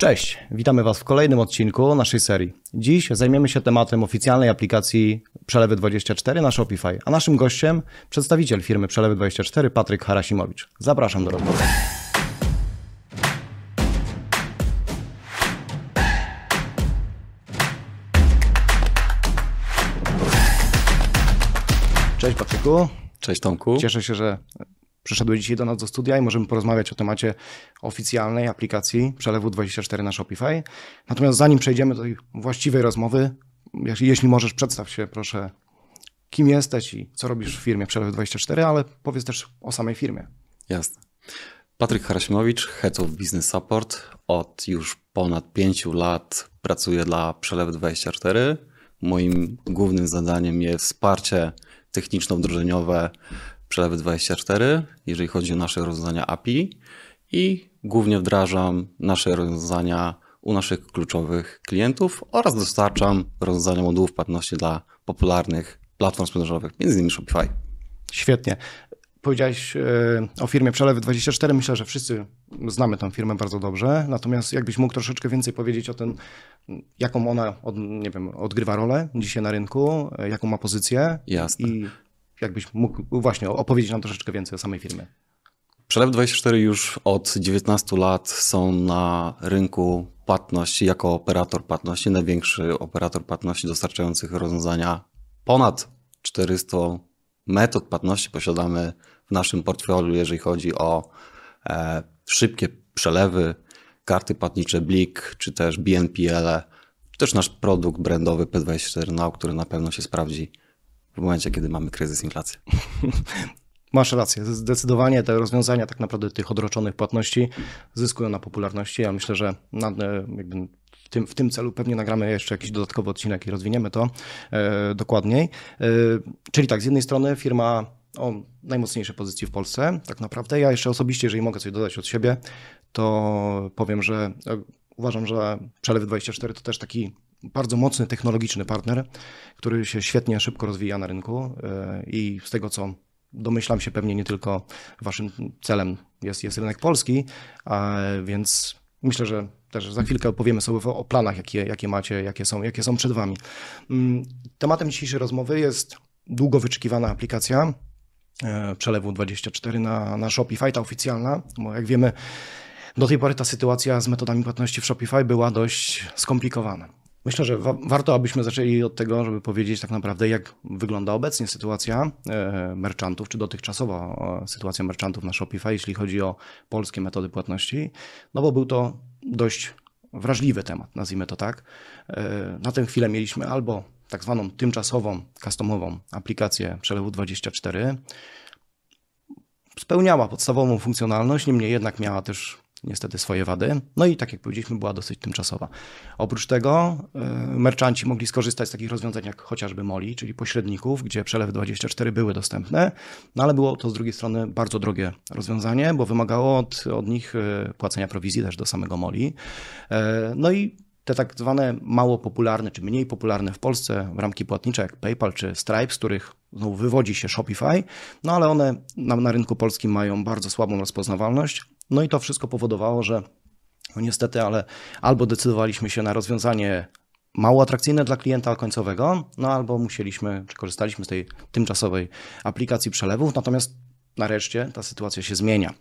Cześć, witamy Was w kolejnym odcinku naszej serii. Dziś zajmiemy się tematem oficjalnej aplikacji Przelewy24 na Shopify, a naszym gościem przedstawiciel firmy Przelewy24 Patryk Harasimowicz. Zapraszam do rozmowy. Cześć Patryku. Cześć Tomku. Cieszę się, że przyszedłeś dzisiaj do nas do studia i możemy porozmawiać o temacie oficjalnej aplikacji Przelewu 24 na Shopify. Natomiast zanim przejdziemy do tej właściwej rozmowy, jeśli możesz, przedstaw się proszę, kim jesteś i co robisz w firmie Przelew 24, ale powiedz też o samej firmie. Jasne. Patryk Harasimowicz, Head of Business Support. Od już ponad pięciu lat pracuję dla Przelew 24. Moim głównym zadaniem jest wsparcie techniczno-wdrożeniowe Przelewy 24, jeżeli chodzi o nasze rozwiązania API i głównie wdrażam nasze rozwiązania u naszych kluczowych klientów oraz dostarczam rozwiązania modułów płatności dla popularnych platform sprzedażowych, między innymi Shopify. Świetnie. Powiedziałeś e, o firmie Przelewy24. Myślę, że wszyscy znamy tę firmę bardzo dobrze. Natomiast jakbyś mógł troszeczkę więcej powiedzieć o tym, jaką ona od, nie wiem, odgrywa rolę dzisiaj na rynku, e, jaką ma pozycję. Jasne. I jakbyś mógł właśnie opowiedzieć nam troszeczkę więcej o samej firmie. Przelew 24 już od 19 lat są na rynku płatności jako operator płatności, największy operator płatności dostarczających rozwiązania. Ponad 400 metod płatności posiadamy w naszym portfelu, jeżeli chodzi o e, szybkie przelewy, karty płatnicze Blik, czy też BNPL, czy też nasz produkt brandowy P24 Now, który na pewno się sprawdzi w momencie, kiedy mamy kryzys inflacji. Masz rację, zdecydowanie te rozwiązania tak naprawdę tych odroczonych płatności zyskują na popularności. Ja myślę, że na, w, tym, w tym celu pewnie nagramy jeszcze jakiś dodatkowy odcinek i rozwiniemy to e, dokładniej. E, czyli tak, z jednej strony firma o najmocniejszej pozycji w Polsce, tak naprawdę. Ja jeszcze osobiście, jeżeli mogę coś dodać od siebie, to powiem, że e, uważam, że Przelewy 24 to też taki bardzo mocny technologiczny partner, który się świetnie, szybko rozwija na rynku e, i z tego co domyślam się pewnie nie tylko waszym celem jest, jest rynek polski, więc myślę, że też za chwilkę opowiemy sobie o planach, jakie, jakie macie, jakie są, jakie są przed wami. Mm, tematem dzisiejszej rozmowy jest długo wyczekiwana aplikacja e, przelewu 24 na, na Shopify, ta oficjalna, bo jak wiemy, do tej pory ta sytuacja z metodami płatności w Shopify była dość skomplikowana. Myślę, że wa warto, abyśmy zaczęli od tego, żeby powiedzieć tak naprawdę, jak wygląda obecnie sytuacja e, merchantów, czy dotychczasowa sytuacja merchantów na Shopify, jeśli chodzi o polskie metody płatności, no bo był to dość wrażliwy temat, nazwijmy to tak. E, na tę chwilę mieliśmy albo tak zwaną tymczasową, customową aplikację przelewu 24. Spełniała podstawową funkcjonalność, niemniej jednak miała też niestety swoje wady. No i tak jak powiedzieliśmy, była dosyć tymczasowa. Oprócz tego y, merchanci mogli skorzystać z takich rozwiązań jak chociażby Moli, czyli pośredników, gdzie przelewy 24 były dostępne, no ale było to z drugiej strony bardzo drogie rozwiązanie, bo wymagało od, od nich y, płacenia prowizji też do samego Moli. Y, no i te tak zwane mało popularne, czy mniej popularne w Polsce ramki płatnicze jak PayPal czy Stripe, z których znowu wywodzi się Shopify, no ale one na, na rynku polskim mają bardzo słabą rozpoznawalność, no i to wszystko powodowało, że no niestety, ale albo decydowaliśmy się na rozwiązanie mało atrakcyjne dla klienta końcowego, no albo musieliśmy, czy korzystaliśmy z tej tymczasowej aplikacji przelewów, natomiast nareszcie ta sytuacja się zmienia.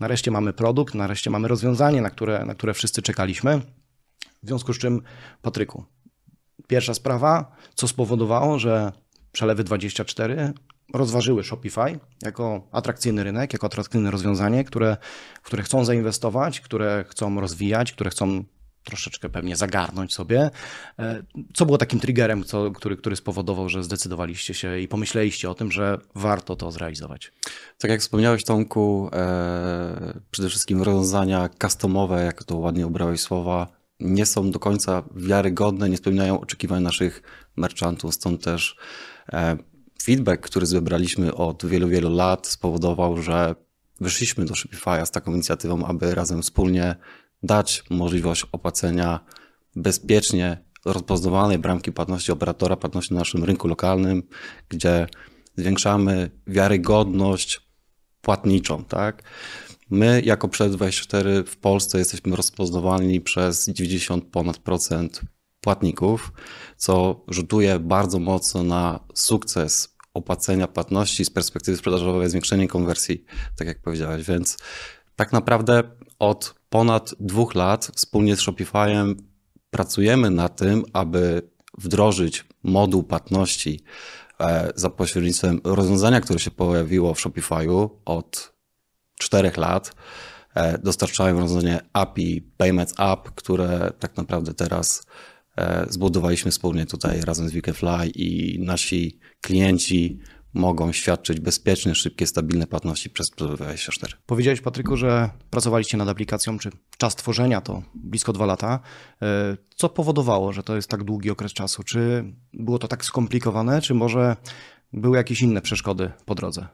Nareszcie mamy produkt, nareszcie mamy rozwiązanie, na które, na które wszyscy czekaliśmy. W związku z czym, Patryku, pierwsza sprawa, co spowodowało, że przelewy 24 rozważyły Shopify jako atrakcyjny rynek, jako atrakcyjne rozwiązanie, które, w które chcą zainwestować, które chcą rozwijać, które chcą troszeczkę pewnie zagarnąć sobie. E, co było takim triggerem, co, który, który spowodował, że zdecydowaliście się i pomyśleliście o tym, że warto to zrealizować? Tak jak wspomniałeś, Tomku, e, przede wszystkim rozwiązania customowe, jak to ładnie obrałeś słowa, nie są do końca wiarygodne, nie spełniają oczekiwań naszych merchantów, stąd też e, feedback, który zebraliśmy od wielu, wielu lat, spowodował, że wyszliśmy do Shopify'a z taką inicjatywą, aby razem wspólnie dać możliwość opłacenia bezpiecznie rozpoznawanej bramki płatności operatora płatności na naszym rynku lokalnym, gdzie zwiększamy wiarygodność płatniczą, tak? My jako Przelew24 w Polsce jesteśmy rozpoznawalni przez 90 ponad procent płatników, co rzutuje bardzo mocno na sukces opłacenia płatności z perspektywy sprzedażowej, zwiększenie konwersji, tak jak powiedziałeś. Więc tak naprawdę od ponad dwóch lat wspólnie z Shopifyem pracujemy na tym, aby wdrożyć moduł płatności e, za pośrednictwem rozwiązania, które się pojawiło w Shopify'u od czterech lat. E, dostarczają rozwiązanie API, Payments App, które tak naprawdę teraz zbudowaliśmy wspólnie tutaj razem z Weekendfly i nasi klienci mogą świadczyć bezpieczne, szybkie, stabilne płatności przez 24. Powiedziałeś, Patryku, że pracowaliście nad aplikacją, czy czas tworzenia to blisko dwa lata. E, co powodowało, że to jest tak długi okres czasu? Czy było to tak skomplikowane, czy może były jakieś inne przeszkody po drodze?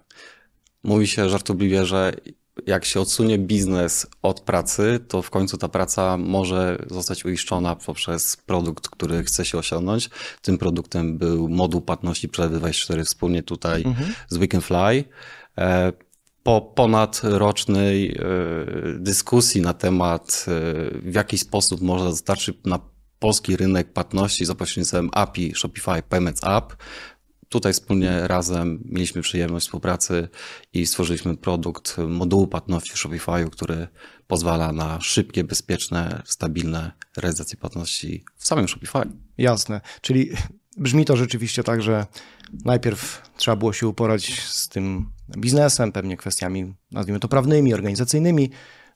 Mówi się żartobliwie, że jak się odsunie biznes od pracy, to w końcu ta praca może zostać uiszczona poprzez produkt, który chce się osiągnąć. Tym produktem był moduł płatności Przelewy 24 wspólnie tutaj mhm. z Weekendfly. E, po ponadrocznej e, dyskusji na temat, e, w jaki sposób można dostarczyć na polski rynek płatności za pośrednictwem API Shopify Payments App, Tutaj wspólnie razem mieliśmy przyjemność współpracy i stworzyliśmy produkt modułu płatności Shopify, który pozwala na szybkie, bezpieczne, stabilne realizacje płatności w samym Shopify. Jasne, czyli brzmi to rzeczywiście tak, że najpierw trzeba było się uporać z tym biznesem, pewnie kwestiami, nazwijmy to prawnymi, organizacyjnymi,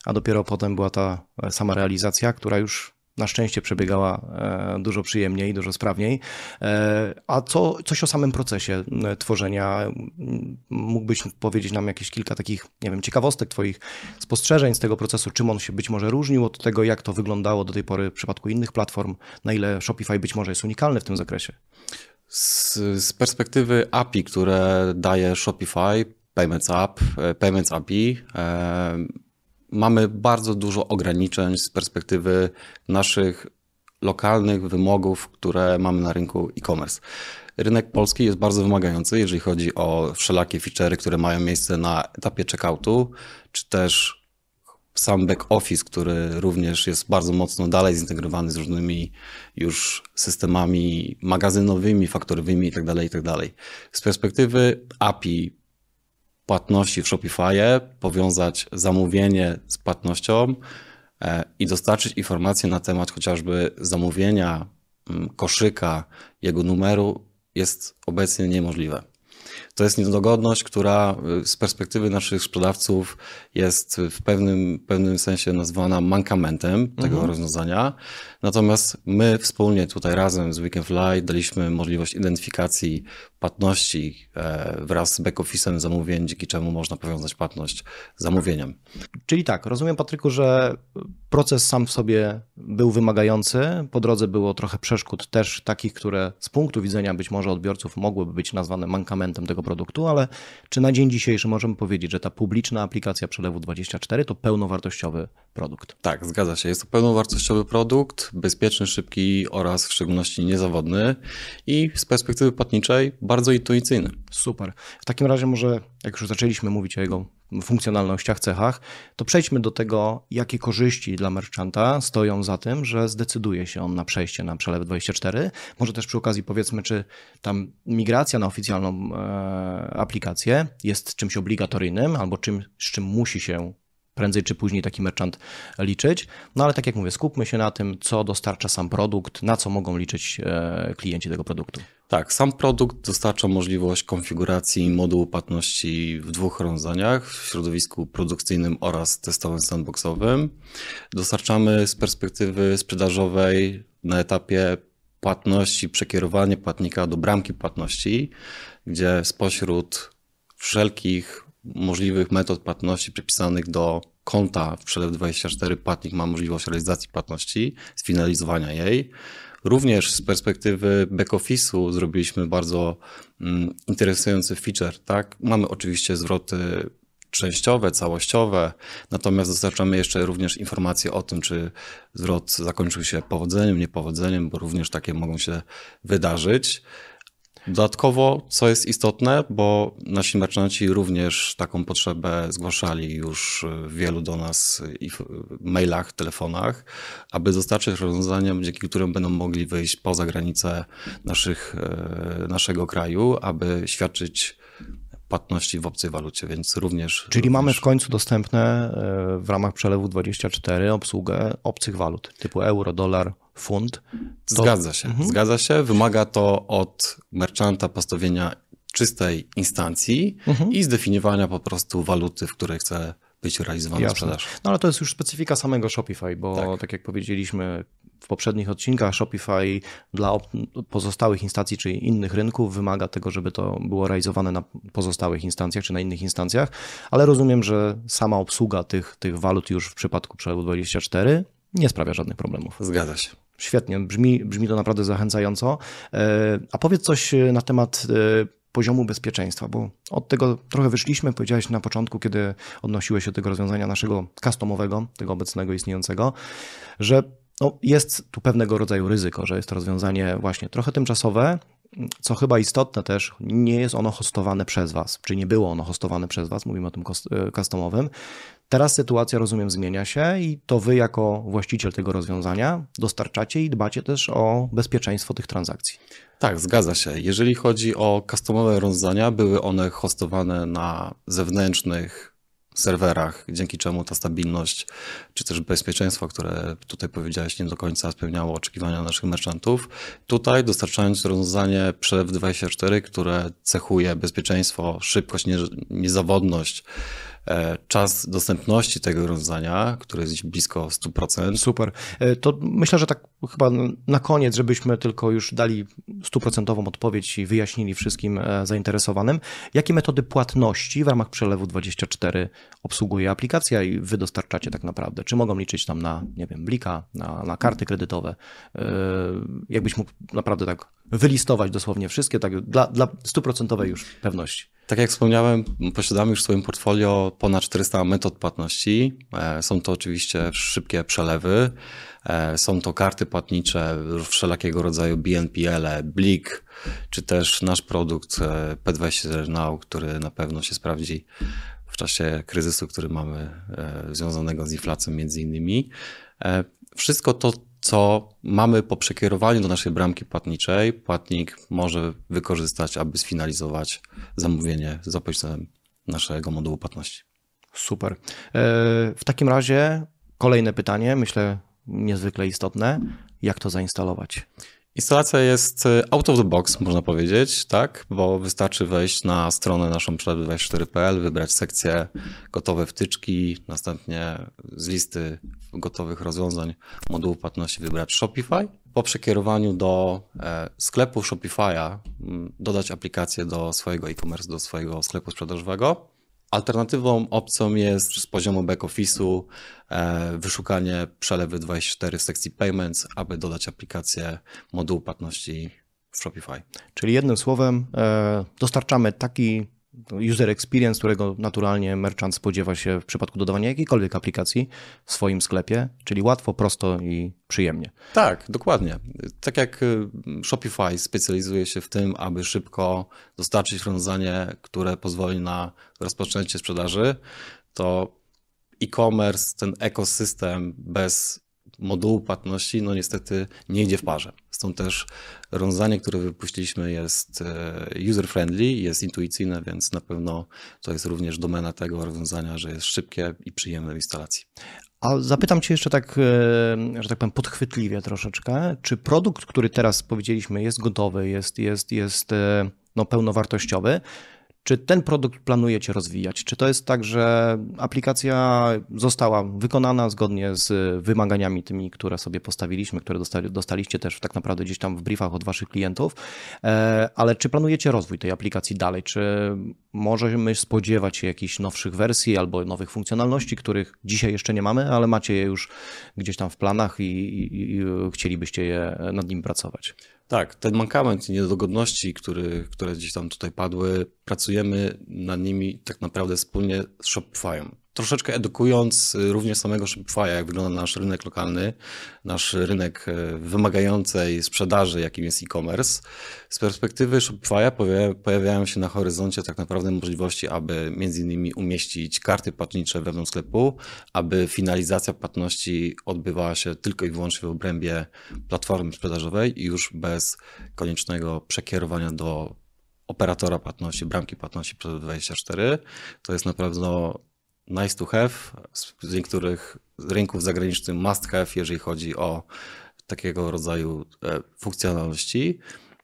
a dopiero potem była ta sama realizacja, która już na szczęście przebiegała e, dużo przyjemniej, dużo sprawniej. E, a co, coś o samym procesie e, tworzenia? Mógłbyś powiedzieć nam jakieś kilka takich, nie wiem, ciekawostek, Twoich spostrzeżeń z tego procesu, czym on się być może różnił od tego, jak to wyglądało do tej pory w przypadku innych platform, na ile Shopify być może jest unikalny w tym zakresie? Z, z perspektywy API, które daje Shopify, Payments App, Payments API, mamy bardzo dużo ograniczeń z perspektywy naszych lokalnych wymogów, które mamy na rynku e-commerce. Rynek polski jest bardzo wymagający, jeżeli chodzi o wszelakie feature'y, które mają miejsce na etapie checkoutu, czy też sam back office, który również jest bardzo mocno dalej zintegrowany z różnymi już systemami magazynowymi, faktorowymi itd., itd. Z perspektywy API płatności w Shopify, powiązać zamówienie z płatnością e, i dostarczyć informacje na temat chociażby zamówienia mm, koszyka, jego numeru jest obecnie niemożliwe. To jest niedogodność, która y, z perspektywy naszych sprzedawców jest w pewnym, pewnym sensie nazwana mankamentem tego mhm. rozwiązania. Natomiast my wspólnie tutaj razem z Weekend daliśmy możliwość identyfikacji płatności e, wraz z back-office'em zamówień, dzięki czemu można powiązać płatność z zamówieniem. Czyli tak, rozumiem Patryku, że proces sam w sobie był wymagający, po drodze było trochę przeszkód też takich, które z punktu widzenia być może odbiorców mogłyby być nazwane mankamentem tego produktu, ale czy na dzień dzisiejszy możemy powiedzieć, że ta publiczna aplikacja Przelewu 24 to pełnowartościowy produkt? Tak, zgadza się. Jest to pełnowartościowy produkt, bezpieczny, szybki oraz w szczególności niezawodny i z perspektywy płatniczej bardzo intuicyjny. Super. W takim razie może, jak już zaczęliśmy mówić o jego funkcjonalnościach, cechach, to przejdźmy do tego, jakie korzyści dla merchanta stoją za tym, że zdecyduje się on na przejście na przelew 24. Może też przy okazji powiedzmy, czy tam migracja na oficjalną e, aplikację jest czymś obligatoryjnym albo czym, z czym musi się prędzej czy później taki merchant liczyć. No ale tak jak mówię, skupmy się na tym, co dostarcza sam produkt, na co mogą liczyć e, klienci tego produktu. Tak, sam produkt dostarcza możliwość konfiguracji modułu płatności w dwóch rozwiązaniach, w środowisku produkcyjnym oraz testowym sandboxowym. Dostarczamy z perspektywy sprzedażowej na etapie płatności, przekierowanie płatnika do bramki płatności, gdzie spośród wszelkich możliwych metod płatności przypisanych do konta w Przelew 24 płatnik ma możliwość realizacji płatności, sfinalizowania jej. Również z perspektywy back-office'u zrobiliśmy bardzo mm, interesujący feature. Tak? Mamy oczywiście zwroty częściowe, całościowe, natomiast dostarczamy jeszcze również informacje o tym, czy zwrot zakończył się powodzeniem, niepowodzeniem, bo również takie mogą się wydarzyć. Dodatkowo, co jest istotne, bo nasi merchanci również taką potrzebę zgłaszali już wielu do nas i w mailach, telefonach, aby dostarczyć rozwiązania, dzięki którym będą mogli wyjść poza granice naszych, e, naszego kraju, aby świadczyć płatności w obcej walucie, więc również. Czyli również... mamy w końcu dostępne e, w ramach przelewu 24 obsługę obcych walut typu euro, dolar, funt. To... Zgadza się, mhm. zgadza się. Wymaga to od merchanta postawienia czystej instancji mhm. i zdefiniowania po prostu waluty, w której chce być realizowana Jasne. sprzedaż. No ale to jest już specyfika samego Shopify, bo tak, tak jak powiedzieliśmy, w poprzednich odcinkach Shopify dla pozostałych instancji czy innych rynków wymaga tego, żeby to było realizowane na pozostałych instancjach czy na innych instancjach, ale rozumiem, że sama obsługa tych, tych walut już w przypadku przelewu 24 nie sprawia żadnych problemów. Zgadza się. Świetnie, brzmi, brzmi to naprawdę zachęcająco. E, a powiedz coś na temat e, poziomu bezpieczeństwa, bo od tego trochę wyszliśmy, powiedziałeś na początku, kiedy odnosiłeś się do tego rozwiązania naszego customowego, tego obecnego istniejącego, że no, jest tu pewnego rodzaju ryzyko, że jest to rozwiązanie właśnie trochę tymczasowe, co chyba istotne też, nie jest ono hostowane przez Was, czy nie było ono hostowane przez Was, mówimy o tym e, customowym. Teraz sytuacja, rozumiem, zmienia się i to Wy, jako właściciel tego rozwiązania, dostarczacie i dbacie też o bezpieczeństwo tych transakcji. Tak, zgadza się. Jeżeli chodzi o customowe rozwiązania, były one hostowane na zewnętrznych serwerach, dzięki czemu ta stabilność, czy też bezpieczeństwo, które tutaj powiedziałeś, nie do końca spełniało oczekiwania naszych merchantów. Tutaj dostarczając rozwiązanie przelew 24, które cechuje bezpieczeństwo, szybkość, niezawodność, czas dostępności tego rozwiązania, który jest blisko 100%. Super. E, to myślę, że tak chyba na koniec, żebyśmy tylko już dali stuprocentową odpowiedź i wyjaśnili wszystkim e, zainteresowanym, jakie metody płatności w ramach przelewu 24 obsługuje aplikacja i wy dostarczacie tak naprawdę? Czy mogą liczyć tam na, nie wiem, blika, na, na karty kredytowe? Jakbyś mógł naprawdę tak wylistować dosłownie wszystkie, tak dla, dla stuprocentowej już pewności. Tak jak wspomniałem, posiadamy już w swoim portfolio ponad 400 metod płatności. E, są to oczywiście szybkie przelewy, e, są to karty płatnicze wszelakiego rodzaju BNPL, Blik, czy też nasz produkt e, P24 Now, który na pewno się sprawdzi w czasie kryzysu, który mamy związanego z inflacją między innymi. Wszystko to co mamy po przekierowaniu do naszej bramki płatniczej, płatnik może wykorzystać, aby sfinalizować zamówienie za pomocą naszego modułu płatności. Super. E, w takim razie kolejne pytanie, myślę niezwykle istotne. Jak to zainstalować? Instalacja jest e, out of the box, można powiedzieć, tak? Bo wystarczy wejść na stronę naszą przelewy24.pl, wybrać sekcję gotowe wtyczki, następnie z listy gotowych rozwiązań modułu płatności wybrać Shopify. Po przekierowaniu do e, sklepu Shopify'a dodać aplikację do swojego e-commerce, do swojego sklepu sprzedażowego Alternatywą opcją jest z poziomu back-office'u e, wyszukanie przelewy 24 w sekcji Payments, aby dodać aplikację modułu płatności w Shopify. Czyli jednym słowem e, dostarczamy taki user experience, którego naturalnie merchant spodziewa się w przypadku dodawania jakiejkolwiek aplikacji w swoim sklepie, czyli łatwo, prosto i przyjemnie. Tak, dokładnie. Tak jak y, Shopify specjalizuje się w tym, aby szybko dostarczyć rozwiązanie, które pozwoli na rozpoczęcie sprzedaży, to e-commerce, ten ekosystem bez modułu płatności, no niestety nie idzie w parze. Stąd też rozwiązanie, które wypuściliśmy jest e, user-friendly, jest intuicyjne, więc na pewno to jest również domena tego rozwiązania, że jest szybkie i przyjemne w instalacji. A zapytam Cię jeszcze tak, e, że tak powiem, podchwytliwie troszeczkę. Czy produkt, który teraz powiedzieliśmy, jest gotowy, jest, jest, jest e, no, pełnowartościowy, czy ten produkt planujecie rozwijać? Czy to jest tak, że aplikacja została wykonana zgodnie z wymaganiami tymi, które sobie postawiliśmy, które dostali, dostaliście też tak naprawdę gdzieś tam w briefach od waszych klientów, e, ale czy planujecie rozwój tej aplikacji dalej? Czy możemy spodziewać się jakichś nowszych wersji albo nowych funkcjonalności, których dzisiaj jeszcze nie mamy, ale macie je już gdzieś tam w planach i, i, i chcielibyście je nad nim pracować? Tak, ten mankament i niedogodności, który, które gdzieś tam tutaj padły, pracujemy nad nimi tak naprawdę wspólnie z Shopify'em. Troszeczkę edukując y, również samego Shopify'a, jak wygląda nasz rynek lokalny, nasz rynek y, wymagającej sprzedaży, jakim jest e-commerce. Z perspektywy Shopify'a pojawiają się na horyzoncie tak naprawdę możliwości, aby między innymi umieścić karty płatnicze wewnątrz sklepu, aby finalizacja płatności odbywała się tylko i wyłącznie w obrębie platformy sprzedażowej i już bez koniecznego przekierowania do operatora płatności, bramki płatności przez 24. To jest naprawdę nice to have, z niektórych rynków zagranicznych must have, jeżeli chodzi o takiego rodzaju e, funkcjonalności.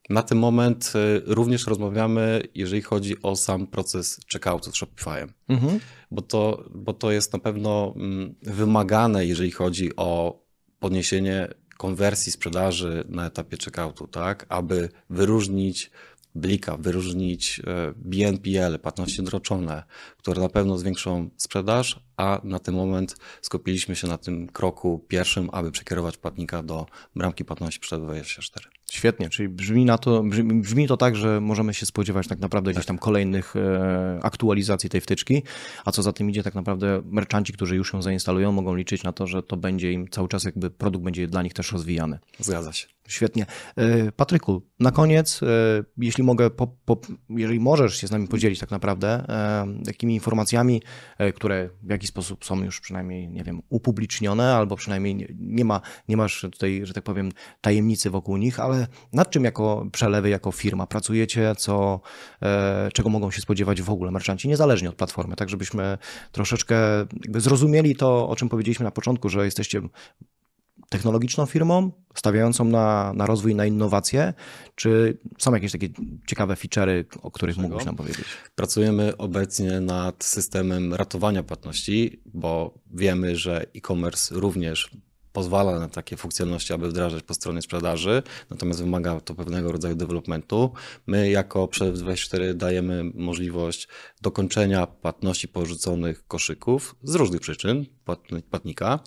Na ten moment e, również rozmawiamy, jeżeli chodzi o sam proces checkoutu z Shopify'em, mhm. bo, to, bo to jest na pewno mm, wymagane, jeżeli chodzi o podniesienie konwersji sprzedaży na etapie checkoutu, tak, aby wyróżnić Blika, wyróżnić e, BNPL, płatności odroczone, które na pewno zwiększą sprzedaż, a na ten moment skupiliśmy się na tym kroku pierwszym, aby przekierować płatnika do bramki płatności przed 24. Świetnie, czyli brzmi, na to, brzmi, brzmi, to tak, że możemy się spodziewać tak naprawdę gdzieś tam kolejnych e, aktualizacji tej wtyczki, a co za tym idzie tak naprawdę merchanci, którzy już ją zainstalują, mogą liczyć na to, że to będzie im cały czas jakby produkt będzie dla nich też rozwijany. Zgadza się. Świetnie. E, Patryku, na koniec, e, jeśli mogę, po, po, jeżeli możesz się z nami podzielić tak naprawdę takimi informacjami, które w jakiś sposób są już przynajmniej, nie wiem, upublicznione, albo przynajmniej nie, nie ma, nie masz tutaj, że tak powiem, tajemnicy wokół nich, ale nad czym jako przelewy, jako firma pracujecie, co, e, czego mogą się spodziewać w ogóle merchanci, niezależnie od platformy, tak żebyśmy troszeczkę zrozumieli to, o czym powiedzieliśmy na początku, że jesteście technologiczną firmą, stawiającą na, na rozwój, na innowacje, czy są jakieś takie ciekawe feature'y, o których mógłbyś nam powiedzieć? Pracujemy obecnie nad systemem ratowania płatności, bo wiemy, że e-commerce również pozwala na takie funkcjonalności, aby wdrażać po stronie sprzedaży, natomiast wymaga to pewnego rodzaju developmentu. My jako Przelew 24 dajemy możliwość dokończenia płatności porzuconych koszyków z różnych przyczyn płatnika,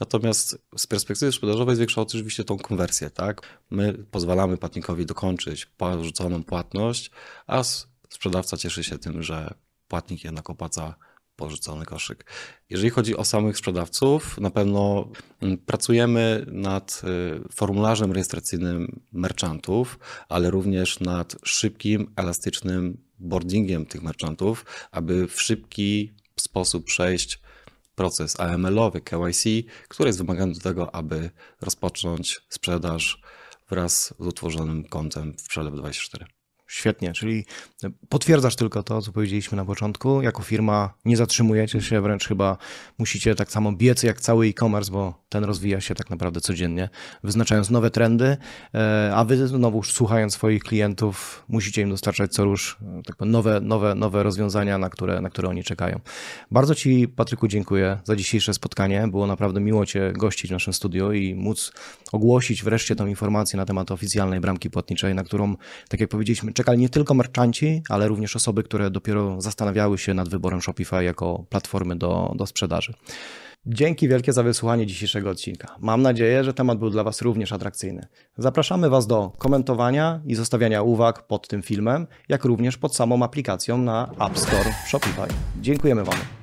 natomiast z perspektywy sprzedażowej zwiększa oczywiście tą konwersję. Tak? My pozwalamy płatnikowi dokończyć porzuconą płatność, a sprzedawca cieszy się tym, że płatnik jednak opłaca porzucony koszyk. Jeżeli chodzi o samych sprzedawców, na pewno mm, pracujemy nad y, formularzem rejestracyjnym merchantów, ale również nad szybkim, elastycznym boardingiem tych merchantów, aby w szybki sposób przejść proces AML-owy, KYC, który jest wymagany do tego, aby rozpocząć sprzedaż wraz z utworzonym kontem w Przelew 24. Świetnie, czyli potwierdzasz tylko to, co powiedzieliśmy na początku. Jako firma nie zatrzymujecie się, wręcz chyba musicie tak samo biec jak cały e-commerce, bo ten rozwija się tak naprawdę codziennie, wyznaczając nowe trendy, e, a wy znowu słuchając swoich klientów, musicie im dostarczać co rusz e, tak nowe, nowe, nowe rozwiązania, na które, na które oni czekają. Bardzo Ci, Patryku, dziękuję za dzisiejsze spotkanie. Było naprawdę miło Cię gościć w naszym studiu i móc ogłosić wreszcie tą informację na temat oficjalnej bramki płatniczej, na którą, tak jak powiedzieliśmy, czekali nie tylko merchanci, ale również osoby, które dopiero zastanawiały się nad wyborem Shopify jako platformy do, do sprzedaży. Dzięki wielkie za wysłuchanie dzisiejszego odcinka. Mam nadzieję, że temat był dla Was również atrakcyjny. Zapraszamy Was do komentowania i zostawiania uwag pod tym filmem, jak również pod samą aplikacją na App Store Shopify. Dziękujemy Wam.